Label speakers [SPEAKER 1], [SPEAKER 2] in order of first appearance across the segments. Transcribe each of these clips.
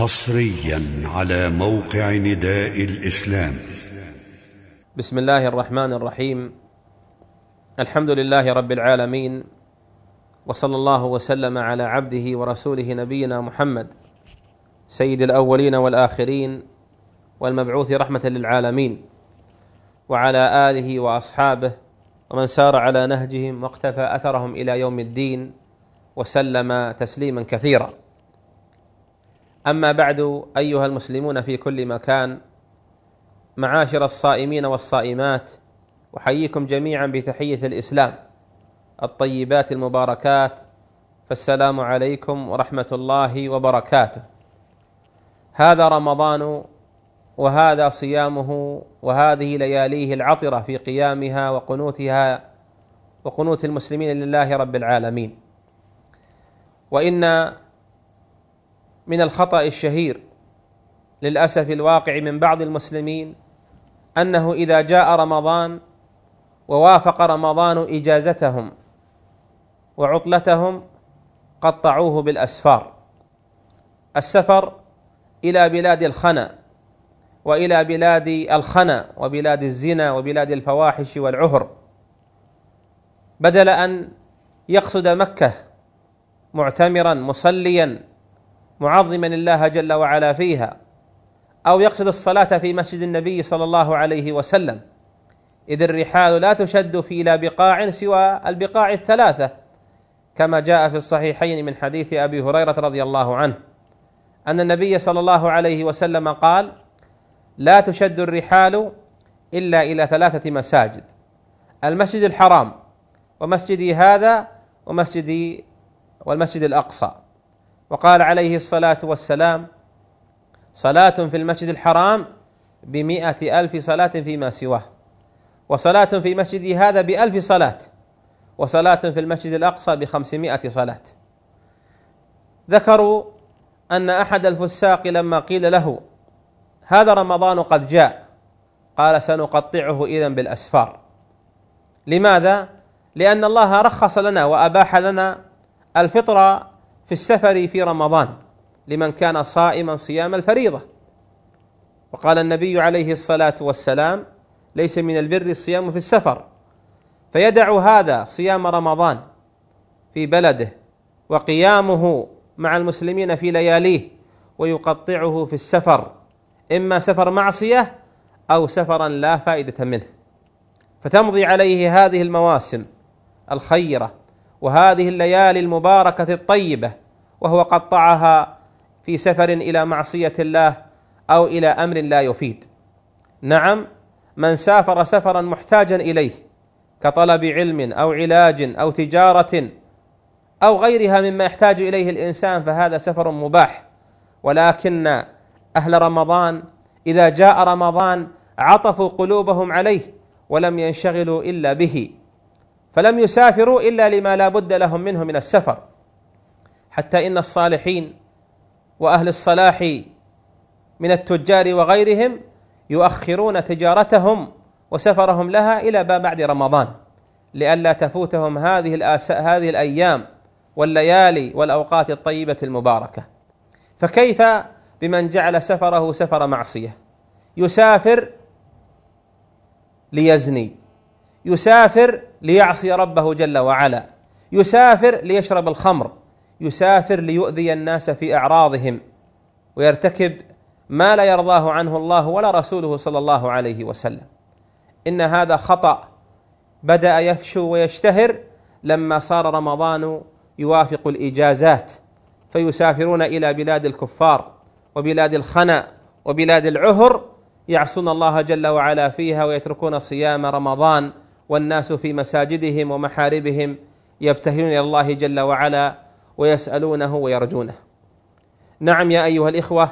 [SPEAKER 1] حصريا على موقع نداء الإسلام.
[SPEAKER 2] بسم الله الرحمن الرحيم. الحمد لله رب العالمين وصلى الله وسلم على عبده ورسوله نبينا محمد سيد الأولين والآخرين والمبعوث رحمة للعالمين وعلى آله وأصحابه ومن سار على نهجهم واقتفى أثرهم إلى يوم الدين وسلم تسليما كثيرا. أما بعد أيها المسلمون في كل مكان معاشر الصائمين والصائمات أحييكم جميعا بتحية الإسلام. الطيبات المباركات فالسلام عليكم ورحمة الله وبركاته. هذا رمضان وهذا صيامه وهذه لياليه العطرة في قيامها وقنوتها وقنوت المسلمين لله رب العالمين. وإن من الخطأ الشهير للأسف الواقع من بعض المسلمين أنه إذا جاء رمضان ووافق رمضان إجازتهم وعطلتهم قطعوه بالأسفار. السفر إلى بلاد الخنا وإلى بلاد الخنا وبلاد الزنا وبلاد الفواحش والعهر. بدل أن يقصد مكة معتمرا مصليا معظما الله جل وعلا فيها أو يقصد الصلاة في مسجد النبي صلى الله عليه وسلم. إذ الرحال لا تشد في لا بقاع سوى البقاع الثلاثة كما جاء في الصحيحين من حديث أبي هريرة رضي الله عنه أن النبي صلى الله عليه وسلم قال لا تشد الرحال إلا إلى ثلاثة مساجد المسجد الحرام ومسجدي هذا ومسجدي والمسجد الأقصى. وقال عليه الصلاة والسلام صلاة في المسجد الحرام بمائه ألف صلاة فيما سواه وصلاة في مسجدي هذا بألف صلاة وصلاة في المسجد الأقصى بخمسمائة صلاة. ذكروا أن أحد الفساق لما قيل له هذا رمضان قد جاء قال سنقطعه إذا بالأسفار. لماذا؟ لأن الله رخص لنا وأباح لنا الفطر في السفر في رمضان لمن كان صائما صيام الفريضة. وقال النبي عليه الصلاة والسلام ليس من البر الصيام في السفر. فيدع هذا صيام رمضان في بلده وقيامه مع المسلمين في لياليه ويقطعه في السفر إما سفر معصية أو سفرا لا فائدة منه. فتمضي عليه هذه المواسم الخيرة وهذه الليالي المباركة الطيبة وهو قطعها في سفر إلى معصية الله أو إلى أمر لا يفيد. نعم من سافر سفرا محتاجا إليه كطلب علم أو علاج أو تجارة أو غيرها مما يحتاج إليه الإنسان فهذا سفر مباح. ولكن أهل رمضان إذا جاء رمضان عطفوا قلوبهم عليه ولم ينشغلوا إلا به. فلم يسافروا إلا لما لا بد لهم منه من السفر. حتى إن الصالحين وأهل الصلاح من التجار وغيرهم يؤخرون تجارتهم وسفرهم لها إلى ما بعد رمضان لئلا تفوتهم هذه الآس... هذه الأيام والليالي والأوقات الطيبة المباركة. فكيف بمن جعل سفره سفر معصية؟ يسافر ليزني. يسافر ليعصي ربه جل وعلا. يسافر ليشرب الخمر. يسافر ليؤذي الناس في أعراضهم. ويرتكب ما لا يرضاه عنه الله ولا رسوله صلى الله عليه وسلم. إن هذا خطأ. بدأ يفشو ويشتهر لما صار رمضان يوافق الإجازات. فيسافرون إلى بلاد الكفار وبلاد الخنا وبلاد العهر. يعصون الله جل وعلا فيها ويتركون صيام رمضان. والناس في مساجدهم ومحاربهم يبتهلون إلى الله جل وعلا ويسألونه ويرجونه. نعم يا أيها الإخوة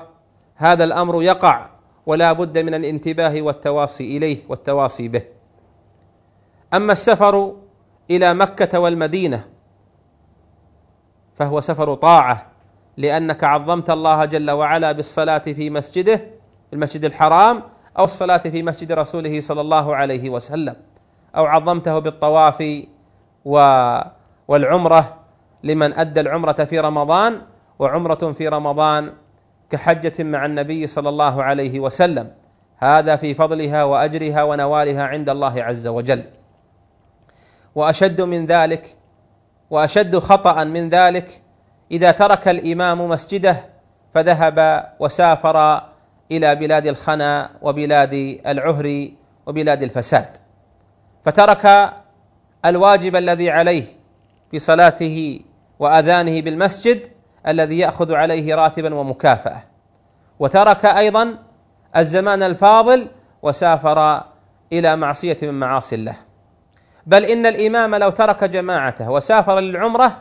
[SPEAKER 2] هذا الأمر يقع ولا بد من الانتباه والتواصي إليه والتواصي به. أما السفر إلى مكة والمدينة فهو سفر طاعة لأنك عظمت الله جل وعلا بالصلاة في مسجده المسجد الحرام أو الصلاة في مسجد رسوله صلى الله عليه وسلم. أو عظمته بالطواف والعمرة لمن أدى العمرة في رمضان وعمرة في رمضان كحجة مع النبي صلى الله عليه وسلم. هذا في فضلها وأجرها ونوالها عند الله عز وجل. وأشد من ذلك وأشد خطأ من ذلك إذا ترك الإمام مسجده فذهب وسافر إلى بلاد الخنا وبلاد العهر وبلاد الفساد. فترك الواجب الذي عليه في صلاته وأذانه بالمسجد الذي يأخذ عليه راتبا ومكافأة. وترك أيضا الزمان الفاضل وسافر إلى معصية من معاصي الله. بل إن الإمام لو ترك جماعته وسافر للعمرة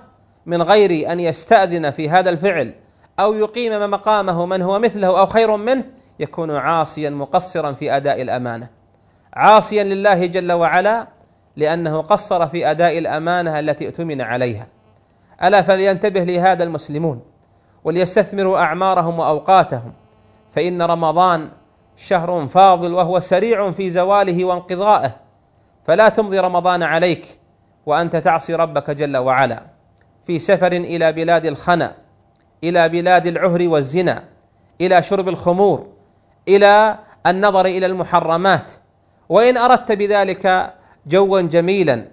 [SPEAKER 2] من غير أن يستأذن في هذا الفعل أو يقيم مقامه من هو مثله أو خير منه يكون عاصيا مقصرا في أداء الأمانة. عاصيا لله جل وعلا لأنه قصر في أداء الأمانة التي اؤتمن عليها. ألا فلينتبه لهذا المسلمون وليستثمروا أعمارهم وأوقاتهم. فإن رمضان شهر فاضل وهو سريع في زواله وانقضائه فلا تمضي رمضان عليك وأنت تعصي ربك جل وعلا. في سفر إلى بلاد الخنا إلى بلاد العهر والزنا إلى شرب الخمور إلى النظر إلى المحرمات. وإن أردت بذلك جوا جميلا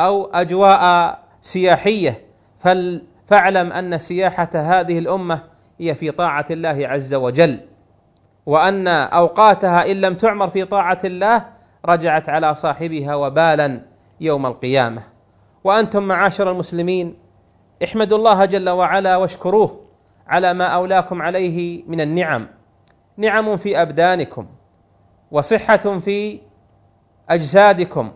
[SPEAKER 2] أو أجواء سياحية فاعلم أن سياحة هذه الأمة هي في طاعة الله عز وجل وأن أوقاتها إن لم تعمر في طاعة الله رجعت على صاحبها وبالا يوم القيامة. وأنتم معاشر المسلمين احمدوا الله جل وعلا واشكروه على ما أولاكم عليه من النعم. نعم في أبدانكم وصحة في أجسادكم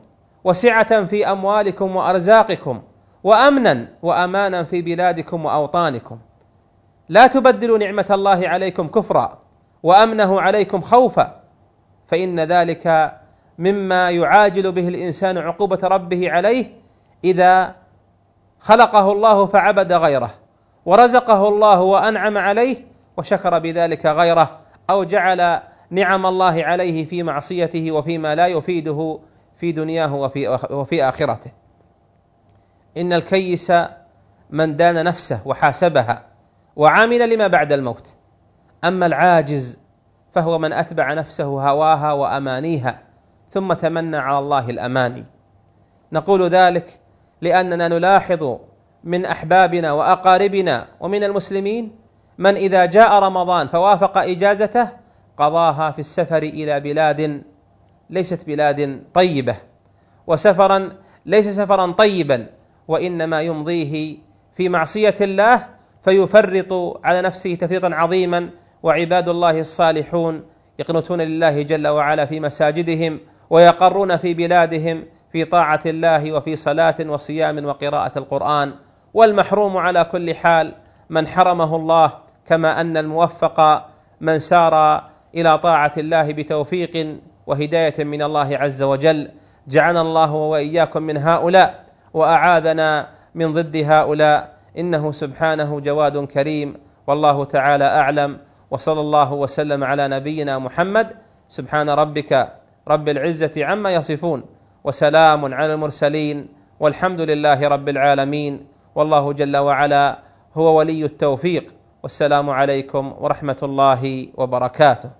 [SPEAKER 2] وسعة في أموالكم وأرزاقكم وأمنا وأمانا في بلادكم وأوطانكم. لا تبدلوا نعمة الله عليكم كفرا وأمنه عليكم خوفا فإن ذلك مما يعاجل به الإنسان عقوبة ربه عليه إذا خلقه الله فعبد غيره ورزقه الله وأنعم عليه وشكر بذلك غيره أو جعل نعم الله عليه في معصيته وفيما لا يفيده في دنياه وفي وفي آخرته. إن الكيس من دان نفسه وحاسبها وعامل لما بعد الموت. أما العاجز فهو من أتبع نفسه هواها وأمانيها ثم تمنى على الله الأماني. نقول ذلك لأننا نلاحظ من أحبابنا وأقاربنا ومن المسلمين من إذا جاء رمضان فوافق إجازته قضاها في السفر إلى بلاد ليست بلاد طيبة وسفرا ليس سفرا طيبا وإنما يمضيه في معصية الله فيفرط على نفسه تفريطا عظيما وعباد الله الصالحون يقنتون لله جل وعلا في مساجدهم ويقرون في بلادهم في طاعة الله وفي صلاة وصيام وقراءة القرآن. والمحروم على كل حال من حرمه الله كما أن الموفق من سار إلى طاعة الله بتوفيق وهداية من الله عز وجل. جعلنا الله وإياكم من هؤلاء وأعاذنا من ضد هؤلاء. إنه سبحانه جواد كريم. والله تعالى أعلم. وصلى الله وسلم على نبينا محمد. سبحان ربك رب العزة عما يصفون. وسلام على المرسلين. والحمد لله رب العالمين. والله جل وعلا هو ولي التوفيق. والسلام عليكم ورحمة الله وبركاته.